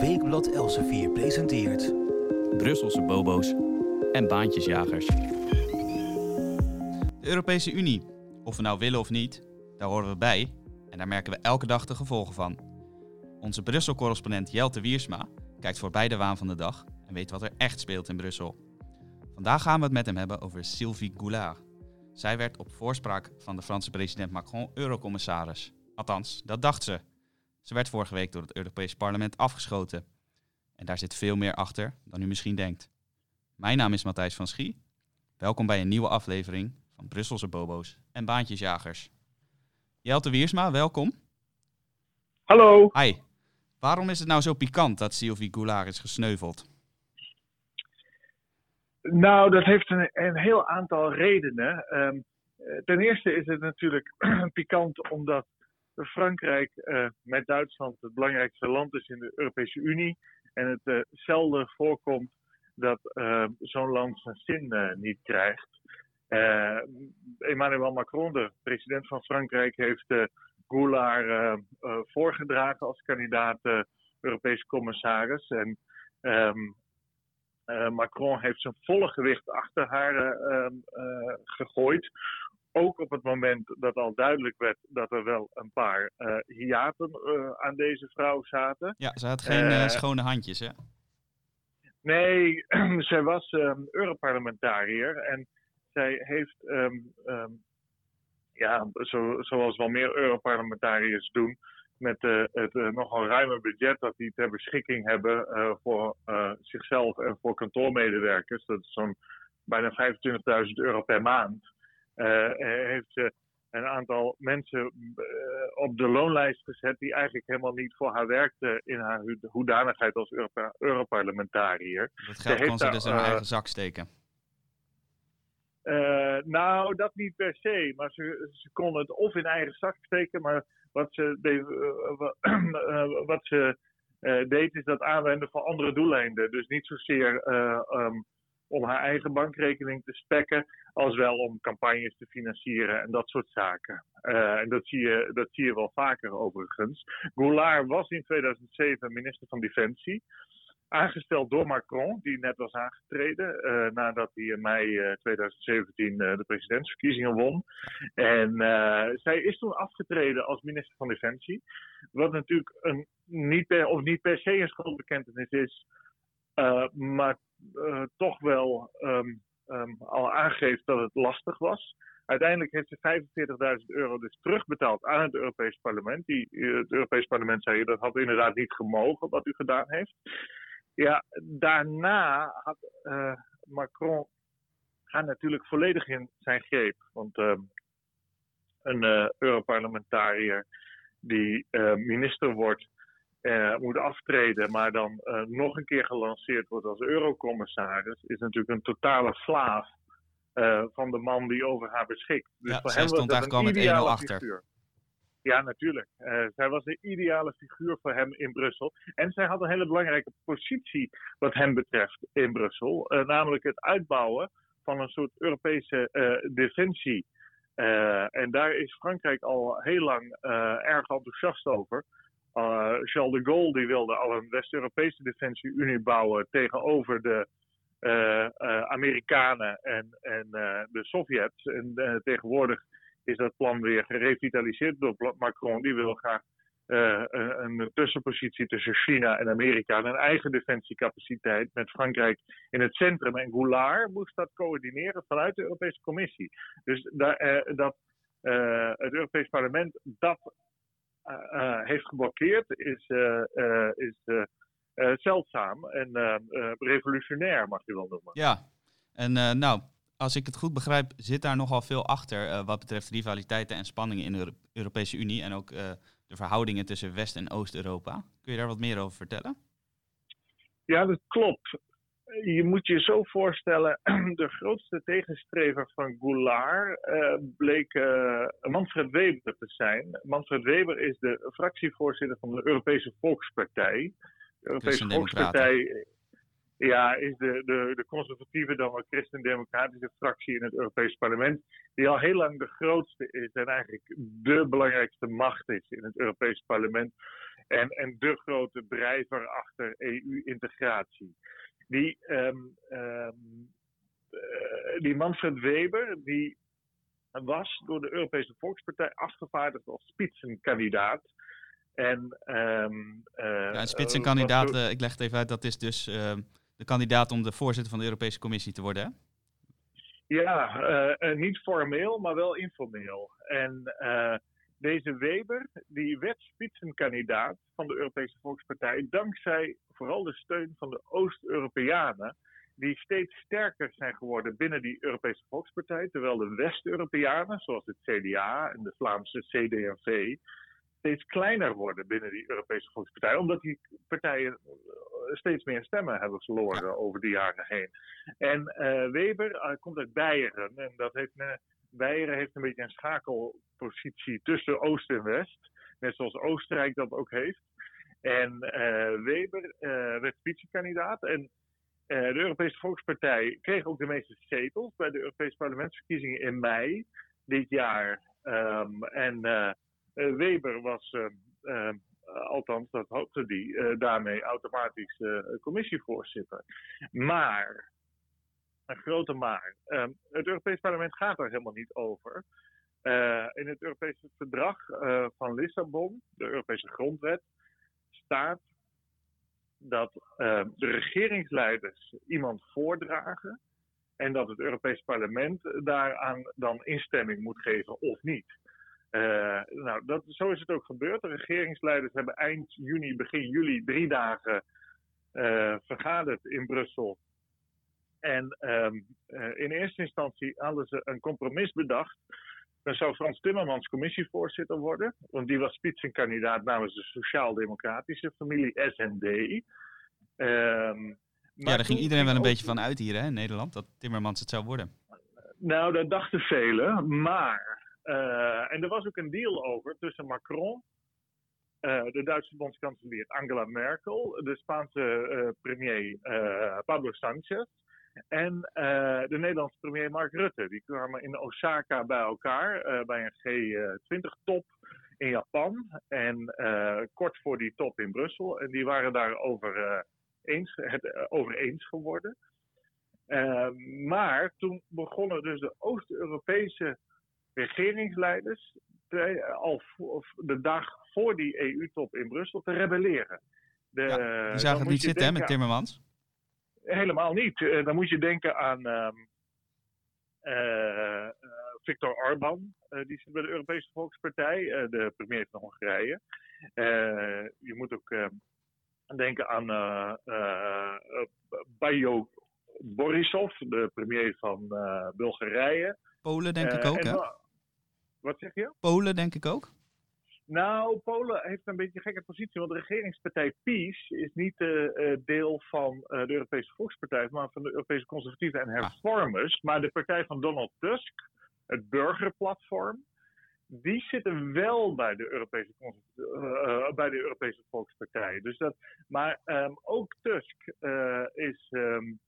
Weekblad Elsevier presenteert... Brusselse bobo's en baantjesjagers. De Europese Unie, of we nou willen of niet, daar horen we bij en daar merken we elke dag de gevolgen van. Onze Brussel-correspondent Jelte Wiersma kijkt voorbij de waan van de dag en weet wat er echt speelt in Brussel. Vandaag gaan we het met hem hebben over Sylvie Goulard. Zij werd op voorspraak van de Franse president Macron eurocommissaris. Althans, dat dacht ze. Ze werd vorige week door het Europees Parlement afgeschoten. En daar zit veel meer achter dan u misschien denkt. Mijn naam is Matthijs van Schie. Welkom bij een nieuwe aflevering van Brusselse Bobo's en Baantjesjagers. Jelte Wiersma, welkom. Hallo. Hi. Waarom is het nou zo pikant dat Sylvie Goulard is gesneuveld? Nou, dat heeft een, een heel aantal redenen. Um, ten eerste is het natuurlijk pikant omdat Frankrijk uh, met Duitsland het belangrijkste land is in de Europese Unie. En het uh, zelden voorkomt dat uh, zo'n land zijn zin niet krijgt. Emmanuel Macron, de president van Frankrijk, heeft Goulard voorgedragen als kandidaat Europese commissaris. En um, Macron heeft zijn volle gewicht achter haar gegooid ook op het moment dat al duidelijk werd dat er wel een paar uh, hiaten uh, aan deze vrouw zaten. Ja, ze had geen uh, schone handjes, hè? Nee, zij was um, Europarlementariër en zij heeft, um, um, ja, zo, zoals wel meer Europarlementariërs doen, met het nogal ruime budget dat die ter beschikking hebben voor zichzelf en voor kantoormedewerkers, dat is zo'n bijna 25.000 euro per maand. Uh, heeft ze een aantal mensen op de loonlijst gezet die eigenlijk helemaal niet voor haar werkten in haar hoedanigheid als Europa Europarlementariër. Dat geld ze kon ze dus in haar eigen zak steken. Uh, nou, dat niet per se. Maar ze, ze kon het of in eigen zak steken, maar wat ze, deed, uh, wat ze uh, deed is dat aanwenden voor andere doeleinden. Dus niet zozeer um, om haar eigen bankrekening te spekken, als wel om campagnes te financieren en dat soort zaken. Uh, en dat zie, je, dat zie je wel vaker overigens. Goulard was in 2007 minister van Defensie. Aangesteld door Macron, die net was aangetreden uh, nadat hij in mei uh, 2017 de presidentsverkiezingen won. En zij is toen afgetreden als minister van Defensie. Wat natuurlijk een, niet, per, of niet per se een schuldbekentenis is, maar uh, toch wel um, um, al aangeeft dat het lastig was. Uiteindelijk heeft ze 45.000 euro dus terugbetaald aan het Europees Parlement. Die, uh, het Europees Parlement zei dat had inderdaad niet gemogen wat u gedaan heeft. Ja, daarna had uh, Macron haar natuurlijk volledig in zijn greep. Want um, een Europarlementariër die minister wordt uh, moet aftreden, maar dan uh, nog een keer gelanceerd wordt als eurocommissaris, is natuurlijk een totale slaaf uh, van de man die over haar beschikt. Dus ja, voor hem stond eigenlijk al met 1-0 achter. Figuur. Ja, natuurlijk. zij was de ideale figuur voor hem in Brussel. En zij had een hele belangrijke positie wat hem betreft in Brussel. namelijk het uitbouwen van een soort Europese defensie. en daar is Frankrijk al heel lang erg enthousiast over. Uh, Charles de Gaulle die wilde al een West-Europese defensie-unie bouwen tegenover de uh, uh, Amerikanen en, en de Sovjets. En tegenwoordig is dat plan weer gerevitaliseerd door Macron. Die wil graag een, een, tussenpositie tussen China en Amerika en een eigen defensiecapaciteit met Frankrijk in het centrum. En Goulard moest dat coördineren vanuit de Europese Commissie. Dus dat het Europees Parlement dat heeft geblokkeerd, is, uh, is zeldzaam en revolutionair, mag je wel noemen. Ja, en nou, als ik het goed begrijp, zit daar nogal veel achter wat betreft rivaliteiten en spanningen in de Europese Unie en ook de verhoudingen tussen West- en Oost-Europa. Kun je daar wat meer over vertellen? Ja, dat klopt je moet je zo voorstellen, de grootste tegenstrever van Goulart uh, bleek uh, Manfred Weber te zijn. Manfred Weber is de fractievoorzitter van de Europese Volkspartij. De Europese Volkspartij ja, is de, de, de conservatieve, dan wel christendemocratische fractie in het Europees Parlement. Die al heel lang de grootste is en eigenlijk de belangrijkste macht is in het Europees Parlement. En, en de grote drijver achter EU-integratie. Die, um, um, die Manfred Weber, die was door de Europese Volkspartij afgevaardigd als spitsenkandidaat. En, um, ja, een spitsenkandidaat, uh, ik leg het even uit, dat is dus de kandidaat om de voorzitter van de Europese Commissie te worden, hè? Ja, niet formeel, maar wel informeel. En deze Weber, die werd spitsenkandidaat van de Europese Volkspartij dankzij vooral de steun van de Oost-Europeanen die steeds sterker zijn geworden binnen die Europese Volkspartij, terwijl de West-Europeanen, zoals het CDA en de Vlaamse CD&V, steeds kleiner worden binnen die Europese Volkspartij, omdat die partijen eh, steeds meer stemmen hebben verloren over de jaren heen. En uh, Weber uh, komt uit Beieren en dat heeft, uh, Beieren heeft een beetje een schakelpositie tussen Oost en West, net zoals Oostenrijk dat ook heeft. En Weber werd vicekandidaat en uh, de Europese Volkspartij kreeg ook de meeste zetels bij de Europese parlementsverkiezingen in mei dit jaar. Um, en uh, Weber was, uh, althans dat hoopte die, daarmee automatisch commissievoorzitter. Maar, een grote maar, um, het Europees Parlement gaat daar helemaal niet over. in het Europese verdrag van Lissabon, de Europese grondwet, staat dat uh, de regeringsleiders iemand voordragen en dat het Europees Parlement daaraan dan instemming moet geven of niet. Uh, nou, dat, zo is het ook gebeurd. De regeringsleiders hebben eind juni, begin juli drie dagen vergaderd in Brussel. En um, in eerste instantie hadden ze een compromis bedacht dan zou Frans Timmermans commissievoorzitter worden. Want die was spitsenkandidaat namens de sociaal-democratische familie SND. Um, ja, daar ging iedereen wel een beetje van uit hier hè, in Nederland, dat Timmermans het zou worden. Nou, dat dachten velen. Maar, uh, en er was ook een deal over tussen Macron, uh, de Duitse bondskanselier Angela Merkel, de Spaanse uh, premier Pablo Sanchez en uh, de Nederlandse premier Mark Rutte. Die kwamen in Osaka bij elkaar uh, bij een G20-top in Japan. En uh, kort voor die top in Brussel. En die waren daarover eens, het, over eens geworden. maar toen begonnen dus de Oost-Europese regeringsleiders al de dag voor die EU-top in Brussel te rebelleren. De, ja, die zagen het niet zitten hè, met Timmermans? Helemaal niet. Uh, dan moet je denken aan uh, uh, Viktor Orban, die zit bij de Europese Volkspartij, de premier van Hongarije. je moet ook ehm, denken aan Bajo Borisov, de premier van Bulgarije. Polen denk ik ook, hè? Wat zeg je? Polen denk ik ook. Nou, Polen heeft een beetje een gekke positie, want de regeringspartij PiS is niet uh, deel van uh, de Europese Volkspartij, maar van de Europese Conservatieven en Hervormers. Ah. Maar de partij van Donald Tusk, het burgerplatform, die zitten wel bij de Europese, uh, bij de Europese Volkspartij. Dus dat, maar um, ook Tusk is. Um,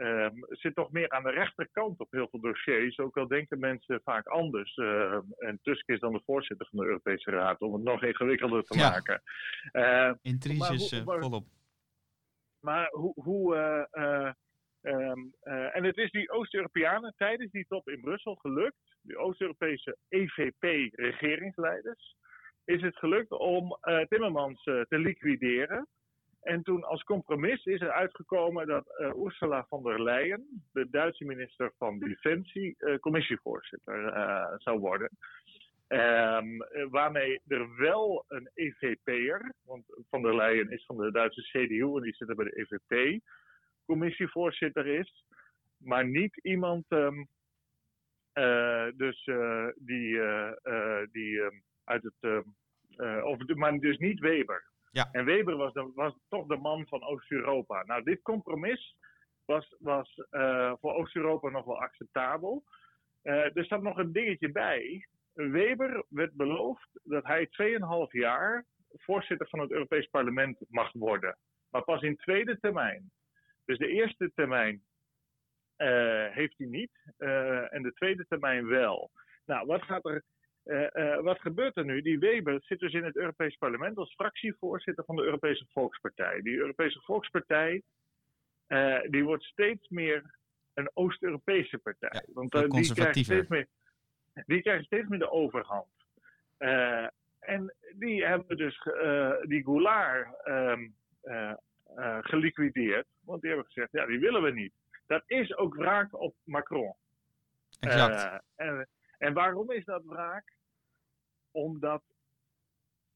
um, zit toch meer aan de rechterkant op heel veel dossiers. Ook al denken mensen vaak anders. Uh, en Tusk is dan de voorzitter van de Europese Raad, om het nog ingewikkelder te ja. maken. Uh, Intriges uh, volop. Maar hoe. hoe um, en het is die Oost-Europeanen tijdens die top in Brussel gelukt, die Oost-Europese EVP-regeringsleiders, is het gelukt om Timmermans te liquideren. En toen als compromis is er uitgekomen dat uh, Ursula von der Leyen, de Duitse minister van Defensie, uh, commissievoorzitter uh, zou worden. Um, waarmee er wel een EVP'er, want von der Leyen is van de Duitse CDU en die zit er bij de EVP, commissievoorzitter is. Maar niet iemand um, dus, die, die um, uit het. of, maar dus niet Weber. Ja. En Weber was, was toch de man van Oost-Europa. Nou, dit compromis was, was uh, voor Oost-Europa nog wel acceptabel. Uh, er staat nog een dingetje bij. Weber werd beloofd dat hij 2,5 jaar voorzitter van het Europees Parlement mag worden. Maar pas in tweede termijn. Dus de eerste termijn uh, heeft hij niet. en de tweede termijn wel. Nou, wat gaat er eh, eh, wat gebeurt er nu? Die Weber zit dus in het Europees Parlement als fractievoorzitter van de Europese Volkspartij. Die Europese Volkspartij eh, die wordt steeds meer een Oost-Europese partij. Ja, Want eh, die, conservatiever. steeds meer, die krijgen steeds meer de overhand. Eh, en die hebben dus eh, die Goulart ehm, eh, eh, geliquideerd. Want die hebben gezegd, ja, die willen we niet. Dat is ook wraak op Macron. Exact. Eh, en, en waarom is dat wraak? Omdat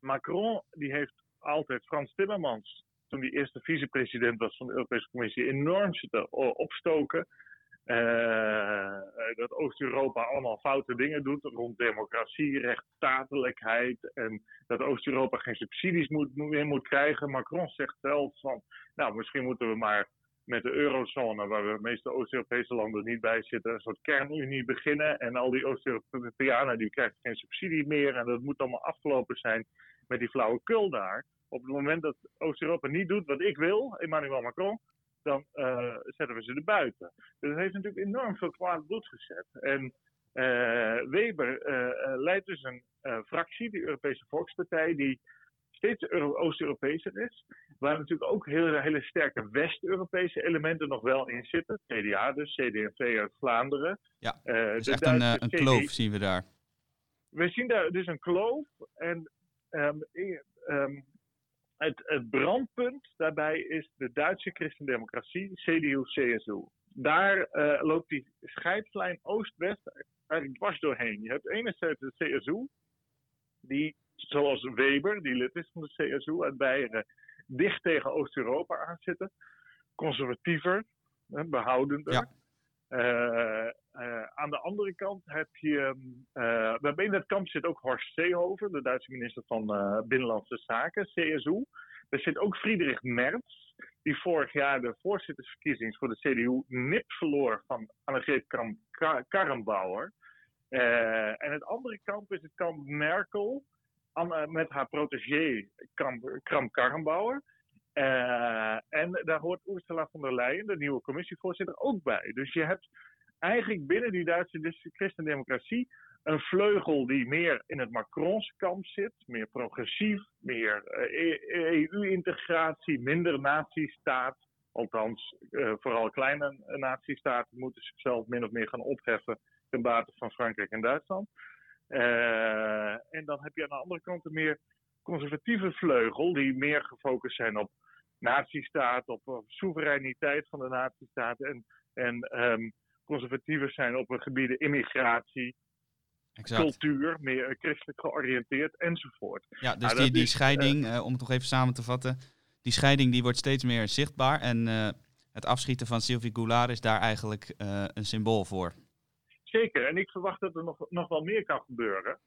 Macron, die heeft altijd Frans Timmermans, toen die eerste vicepresident was van de Europese Commissie, enorm zitten opstoken. Eh, dat Oost-Europa allemaal foute dingen doet rond democratie, rechtsstatelijkheid en dat Oost-Europa geen subsidies meer moet krijgen. Macron zegt zelf van, nou misschien moeten we maar met de eurozone, waar de meeste Oost-Europese landen niet bij zitten, een soort kernunie beginnen. En al die Oost-Europeanen die krijgen geen subsidie meer. En dat moet allemaal afgelopen zijn met die flauwekul daar. Op het moment dat Oost-Europa niet doet wat ik wil, Emmanuel Macron, dan eh, zetten we ze er buiten. Dus dat heeft natuurlijk enorm veel kwaad bloed gezet. En eh, Weber eh, leidt dus een fractie, de Europese Volkspartij, die steeds Oost-Europeeser is. Waar natuurlijk ook hele, hele sterke West-Europese elementen nog wel in zitten. CDA dus, CD&V uit Vlaanderen. Ja, is de echt een, eh, een kloof, zien we daar. we zien daar dus een kloof. En ehm, ehm, het, het brandpunt daarbij is de Duitse christendemocratie, CDU-CSU. Daar eh, loopt die scheidslijn Oost-West eigenlijk dwars doorheen. Je hebt enerzijds de CSU, die zoals Weber, die lid is van de CSU uit Beieren, dicht tegen Oost-Europa aanzitten. Conservatiever, behoudender. Ja. Eh, eh, aan de andere kant heb je. eh bij in dat kamp zit ook Horst Seehofer, de Duitse minister van Binnenlandse Zaken, CSU. Er zit ook Friedrich Merz, die vorig jaar de voorzittersverkiezing voor de CDU nip verloor van Annegret Kram- Ka- Karrenbauer. En het andere kamp is het kamp Merkel Met haar protégé Kram, Kram Karrenbauer. Eh, en daar hoort Ursula von der Leyen, de nieuwe commissievoorzitter, ook bij. Dus je hebt eigenlijk binnen die Duitse christendemocratie een vleugel die meer in het Macronse kamp zit. Meer progressief, meer eh, EU-integratie, minder nazistaat. Althans, eh, vooral kleine nazistaten moeten zichzelf min of meer gaan opheffen ten bate van Frankrijk en Duitsland. Eh, en dan heb je aan de andere kant een meer conservatieve vleugel, die meer gefocust zijn op nazistaat, op, op soevereiniteit van de nazistaten. En, en ehm, conservatiever zijn op gebieden immigratie, Exact. cultuur, meer eh, christelijk georiënteerd enzovoort. Ja, dus Nou, die, die is, scheiding, eh, om het nog even samen te vatten, die scheiding die wordt steeds meer zichtbaar en eh, het afschieten van Sylvie Goulart is daar eigenlijk eh, een symbool voor. Zeker, en ik verwacht dat er nog, nog wel meer kan gebeuren.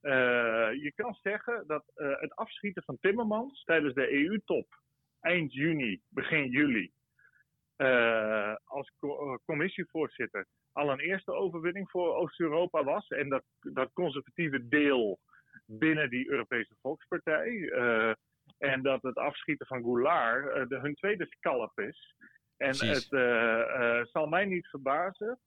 Eh, je kan zeggen dat eh, het afschieten van Timmermans tijdens de EU-top eind juni, begin juli, eh, als co- commissievoorzitter al een eerste overwinning voor Oost-Europa was. En dat, dat conservatieve deel binnen die Europese Volkspartij. en dat het afschieten van Goulart eh, de, hun tweede scalp is. En Precies. het zal mij niet verbazen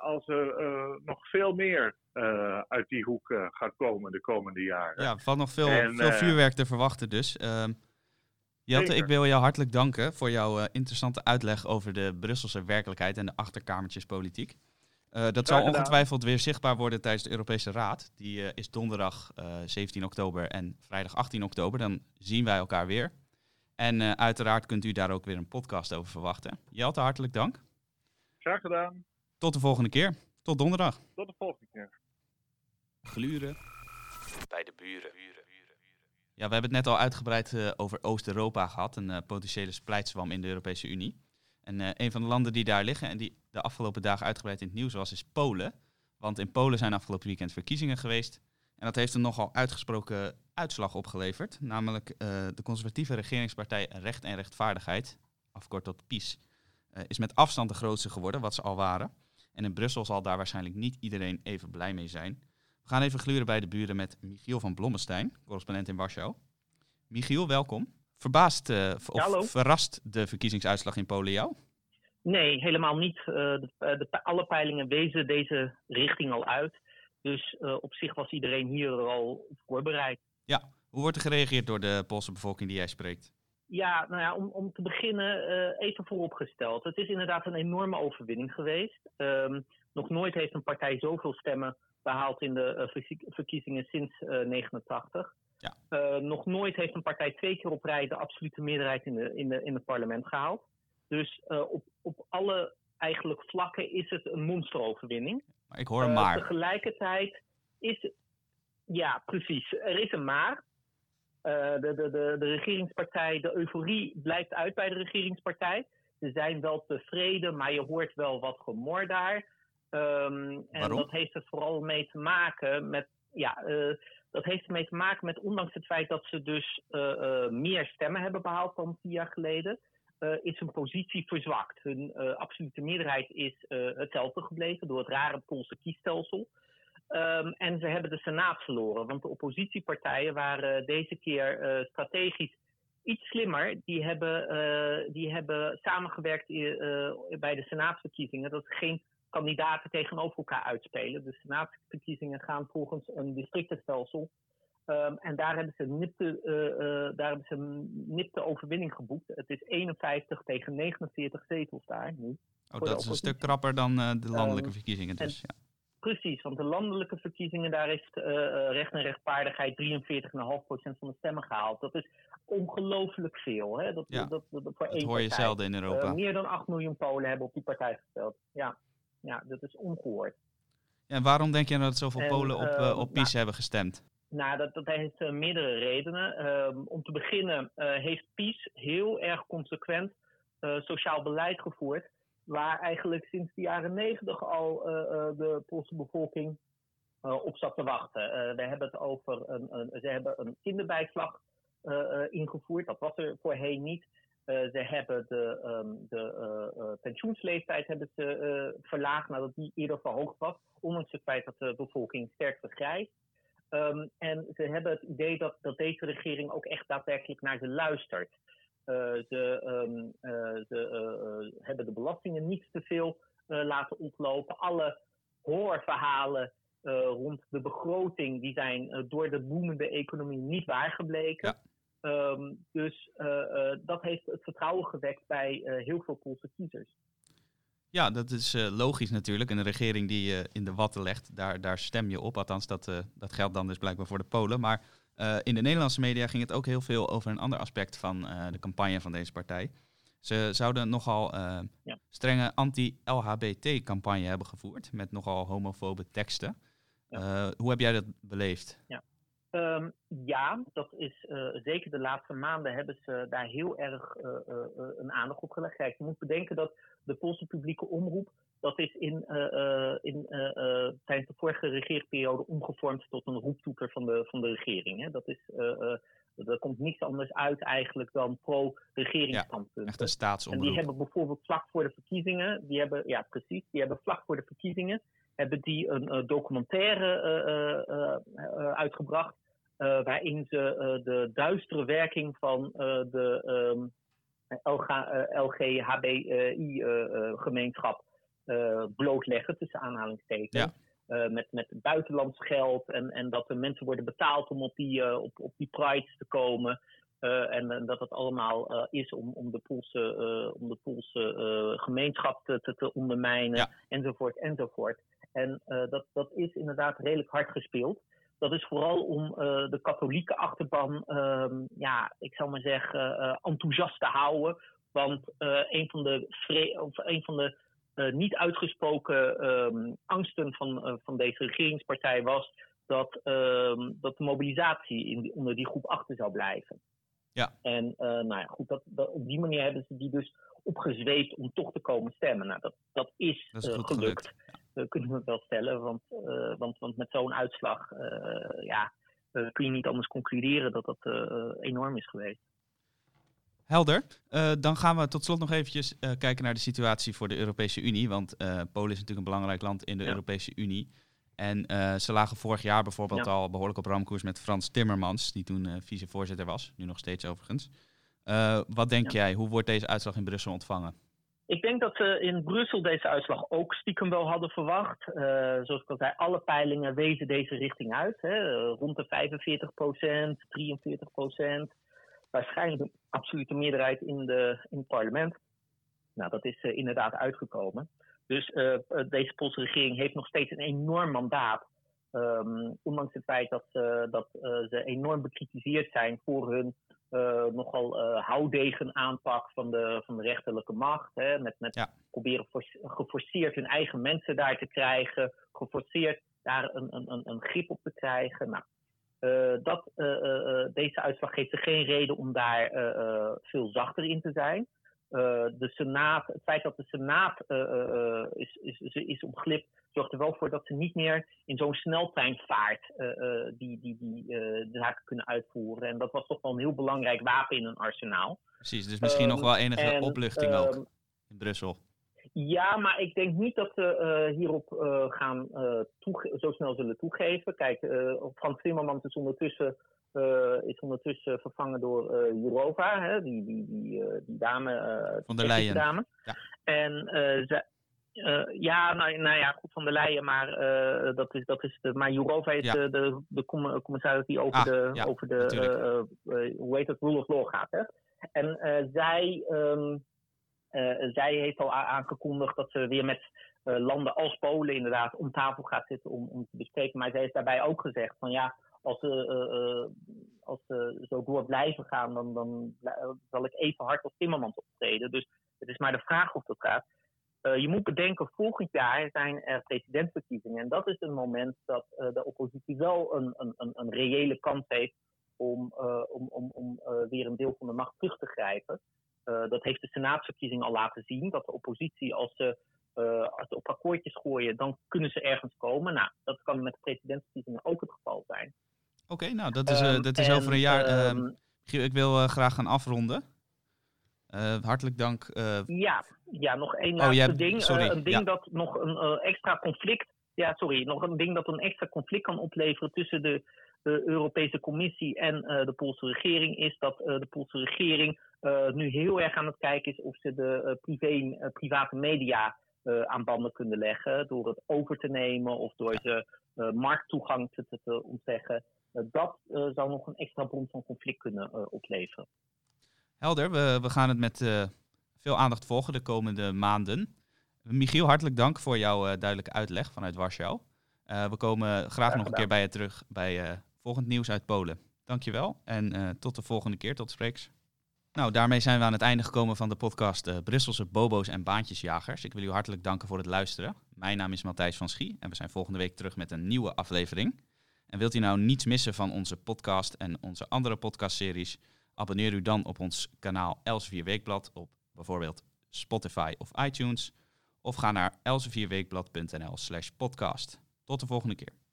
als er eh, nog veel meer eh, uit die hoek eh, gaat komen de komende jaren. Ja, valt nog veel, En, veel eh, vuurwerk te verwachten dus. Ehm Jelte, ik wil jou hartelijk danken voor jouw eh, interessante uitleg over de Brusselse werkelijkheid en de achterkamertjespolitiek. Eh, dat zal ongetwijfeld weer zichtbaar worden tijdens de Europese Raad. Die eh, is donderdag eh, 17 oktober en vrijdag 18 oktober. Dan zien wij elkaar weer. En eh, uiteraard kunt u daar ook weer een podcast over verwachten. Jelte, hartelijk dank. Graag gedaan. Tot de volgende keer. Tot donderdag. Tot de volgende keer. Gluren bij de buren. Ja, we hebben het net al uitgebreid eh, over Oost-Europa gehad, een eh, potentiële splijtswam in de Europese Unie. En eh, een van de landen die daar liggen en die de afgelopen dagen uitgebreid in het nieuws was, is Polen. Want in Polen zijn afgelopen weekend verkiezingen geweest. En dat heeft een nogal uitgesproken uitslag opgeleverd. Namelijk eh, de conservatieve regeringspartij Recht en Rechtvaardigheid, afgekort tot PiS, eh, is met afstand de grootste geworden, wat ze al waren. En in Brussel zal daar waarschijnlijk niet iedereen even blij mee zijn. We gaan even gluren bij de buren met Michiel van Blommestein, correspondent in Warschau. Michiel, welkom. Verbaast eh, of hallo. verrast de verkiezingsuitslag in Polen jou? Nee, helemaal niet. Eh, de, eh, de, alle peilingen wezen deze richting al uit. Dus op zich was iedereen hier al voorbereid. Ja, hoe wordt er gereageerd door de Poolse bevolking die jij spreekt? Ja, nou ja, om, om te beginnen even vooropgesteld. Het is inderdaad een enorme overwinning geweest. Um, nog nooit heeft een partij zoveel stemmen behaald in de verkiezingen sinds 1989. Ja. Uh, nog nooit heeft een partij twee keer op rij de absolute meerderheid in, de, in, de, in het parlement gehaald. Dus uh, op, op alle eigenlijk vlakken is het een monsteroverwinning. Maar ik hoor een maar. tegelijkertijd is. Ja, precies. Er is een maar. De, de, de, de regeringspartij, de euforie blijft uit bij de regeringspartij. Ze zijn wel tevreden, maar je hoort wel wat gemor daar. Um, en dat heeft er vooral mee te maken met. Ja, uh, dat heeft ermee te maken met, ondanks het feit dat ze dus uh, uh, meer stemmen hebben behaald dan vier jaar geleden, is hun positie verzwakt. Hun absolute meerderheid is hetzelfde gebleven door het rare Poolse kiesstelsel. Um, en ze hebben de Senaat verloren, want de oppositiepartijen waren deze keer strategisch iets slimmer. Die hebben, die hebben samengewerkt bij de Senaatsverkiezingen. Dat is geen kandidaten tegenover elkaar uitspelen. De senaatsverkiezingen gaan volgens een districtenstelsel. Um, en daar hebben, ze nipte, daar hebben ze een nipte overwinning geboekt. Het is 51 tegen 49 zetels daar nu. Oh, dat is een stuk krapper dan de landelijke um, verkiezingen dus, ja. Precies, want de landelijke verkiezingen, daar heeft recht en rechtvaardigheid 43,5% van de stemmen gehaald. Dat is ongelooflijk veel. Hè? Dat, ja, dat, dat, dat, voor dat hoor je zelden in Europa. meer dan 8 miljoen Polen hebben op die partij gestemd. Ja ja, dat is ongehoord. Ja, en waarom denk je dat zoveel Polen op, uh, op PiS nou, hebben gestemd? Nou, dat, dat heeft meerdere redenen. Um, om te beginnen heeft PiS heel erg consequent sociaal beleid gevoerd. Waar eigenlijk sinds de jaren negentig al de Poolse bevolking op zat te wachten. we hebben het over een, een, ze hebben een kinderbijslag ingevoerd. Dat was er voorheen niet. Ze hebben de, um, de pensioensleeftijd hebben ze, verlaagd nadat die eerder verhoogd was, ondanks het feit dat de bevolking sterk vergrijst. Um, en ze hebben het idee dat, dat deze regering ook echt daadwerkelijk naar ze luistert. Ze um, ze hebben de belastingen niet te veel laten oplopen. Alle hoorverhalen rond de begroting die zijn door de boemende economie niet waargebleken. Ja. Um, dus uh, uh, dat heeft het vertrouwen gewekt bij uh, heel veel Poolse kiezers. Ja, dat is logisch natuurlijk. Een regering die je in de watten legt, daar, daar stem je op. Althans, dat, dat geldt dan dus blijkbaar voor de Polen. Maar in de Nederlandse media ging het ook heel veel over een ander aspect van de campagne van deze partij. Ze zouden nogal ja. strenge anti-LHBT-campagne hebben gevoerd, met nogal homofobe teksten. Ja. hoe heb jij dat beleefd? Ja. Um, ja, dat is uh, zeker de laatste maanden hebben ze daar heel erg uh, uh, een aandacht op gelegd. Kijk, je moet bedenken dat de Poolse publieke omroep, dat is in, in, tijdens de vorige regeerperiode omgevormd tot een roeptoeter van de, van de regering. Hè. Dat is, er komt niets anders uit eigenlijk dan pro-regeringsstandpunten. Ja, echt een staatsomroep. En die hebben bijvoorbeeld vlak voor de verkiezingen, die hebben, ja precies, die hebben vlak voor de verkiezingen, hebben die een documentaire uitgebracht uh, waarin ze de duistere werking van de um, LGHBI-gemeenschap blootleggen, tussen aanhalingstekens. Ja. met, met buitenlands geld en, en dat de mensen worden betaald om op die, op, op die prides te komen. en, en, dat het allemaal is om, om de Poolse, om de Poolse gemeenschap te, te, te ondermijnen, ja. enzovoort, enzovoort. En dat, dat is inderdaad redelijk hard gespeeld. Dat is vooral om uh, de katholieke achterban, uh, ja, ik zal maar zeggen, uh, enthousiast te houden. Want een van de, of een van de niet uitgesproken um, angsten van, van deze regeringspartij was dat, ehm, dat de mobilisatie in die, onder die groep achter zou blijven. Ja. En nou ja, goed, dat, dat, op die manier hebben ze die dus opgezweept om toch te komen stemmen. Nou, dat, dat is, dat is gelukt. gelukt. Eh, kunnen we wel stellen. Want, eh, want, want met zo'n uitslag eh, ja, kun je niet anders concluderen dat dat enorm is geweest. Helder. Uh, dan gaan we tot slot nog eventjes uh, kijken naar de situatie voor de Europese Unie. Want uh, Polen is natuurlijk een belangrijk land in de ja. Europese Unie. En ze lagen vorig jaar bijvoorbeeld ja. al behoorlijk op ramkoers met Frans Timmermans, die toen vicevoorzitter was, nu nog steeds overigens. wat denk ja. jij, hoe wordt deze uitslag in Brussel ontvangen? Ik denk dat ze in Brussel deze uitslag ook stiekem wel hadden verwacht. Uh, zoals ik al zei, alle peilingen wezen deze richting uit. Hè. rond de 45 procent, 43 procent. Waarschijnlijk een absolute meerderheid in, de, in het parlement. Nou, dat is uh, inderdaad uitgekomen. Dus uh, deze Poolse regering heeft nog steeds een enorm mandaat. Um, ondanks het feit dat, dat ze enorm bekritiseerd zijn voor hun nogal uh, houdegen aanpak van de, van de rechterlijke macht. Hè, met met proberen geforceerd hun eigen mensen daar te krijgen. Geforceerd daar een, een, een grip op te krijgen. Nou, uh, dat, deze uitslag geeft er geen reden om daar veel zachter in te zijn. De Senaat, het feit dat de Senaat is, is, is, is ontglipt zorgt er wel voor dat ze niet meer in zo'n sneltreinvaart die, die, die de zaken kunnen uitvoeren. En dat was toch wel een heel belangrijk wapen in een arsenaal. Precies, dus misschien nog wel enige ehm, opluchting ook ehm, in Brussel. Ja, maar ik denk niet dat ze hierop gaan zo snel zullen toegeven. Kijk, Frans Timmermans is ondertussen, is ondertussen vervangen door Jourova, hè, die, die, die, die dame. Van der Leyen. Dame. Ja. En uh, ja, nou, nou, ja, goed van de Leyen, maar uh, dat is, dat is de, maar Jourova is de, de, de commissaris die over ah, de, ja, over de uh, hoe heet het, rule of law gaat. Hè? En zij, um, zij heeft al aangekondigd dat ze weer met landen als Polen inderdaad om tafel gaat zitten om, om te bespreken. Maar zij heeft daarbij ook gezegd van ja, als ze, als ze zo door blijven gaan, dan, dan zal ik even hard als Timmermans optreden. Dus het is maar de vraag of dat gaat. Uh, je moet bedenken, volgend jaar zijn er presidentsverkiezingen. En dat is een moment dat de oppositie wel een, een, een, reële kans heeft om, om, om, om weer een deel van de macht terug te grijpen. dat heeft de senaatsverkiezing al laten zien. Dat de oppositie, als ze, als ze op akkoordjes gooien, dan kunnen ze ergens komen. Nou, dat kan met de presidentsverkiezingen ook het geval zijn. Oké, nou, dat is, um, dat is over een jaar. Um, ik wil graag gaan afronden. Uh, hartelijk dank. Ja, ja, nog één oh, laatste ding. Sorry, uh, een ding ja. dat nog een extra conflict. Ja, sorry. Nog een ding dat een extra conflict kan opleveren tussen de, de Europese Commissie en de Poolse regering. Is dat de Poolse regering nu heel erg aan het kijken is of ze de privé, private media aan banden kunnen leggen. Door het over te nemen of door ze markttoegang te, te, te ontzeggen. dat zou nog een extra bron van conflict kunnen opleveren. Helder, we, we gaan het met veel aandacht volgen de komende maanden. Michiel, hartelijk dank voor jouw duidelijke uitleg vanuit Warschau. Uh, we komen graag nog een keer bij je terug bij volgend nieuws uit Polen. Dankjewel en tot de volgende keer. Tot spreeks. Nou, daarmee zijn we aan het einde gekomen van de podcast Brusselse Bobo's en Baantjesjagers. Ik wil u hartelijk danken voor het luisteren. Mijn naam is Matthijs van Schie en we zijn volgende week terug met een nieuwe aflevering. En wilt u nou niets missen van onze podcast en onze andere podcastseries? Abonneer u dan op ons kanaal Elsevier Weekblad op bijvoorbeeld Spotify of iTunes. Of ga naar elsevierweekblad.nl slash podcast. Tot de volgende keer.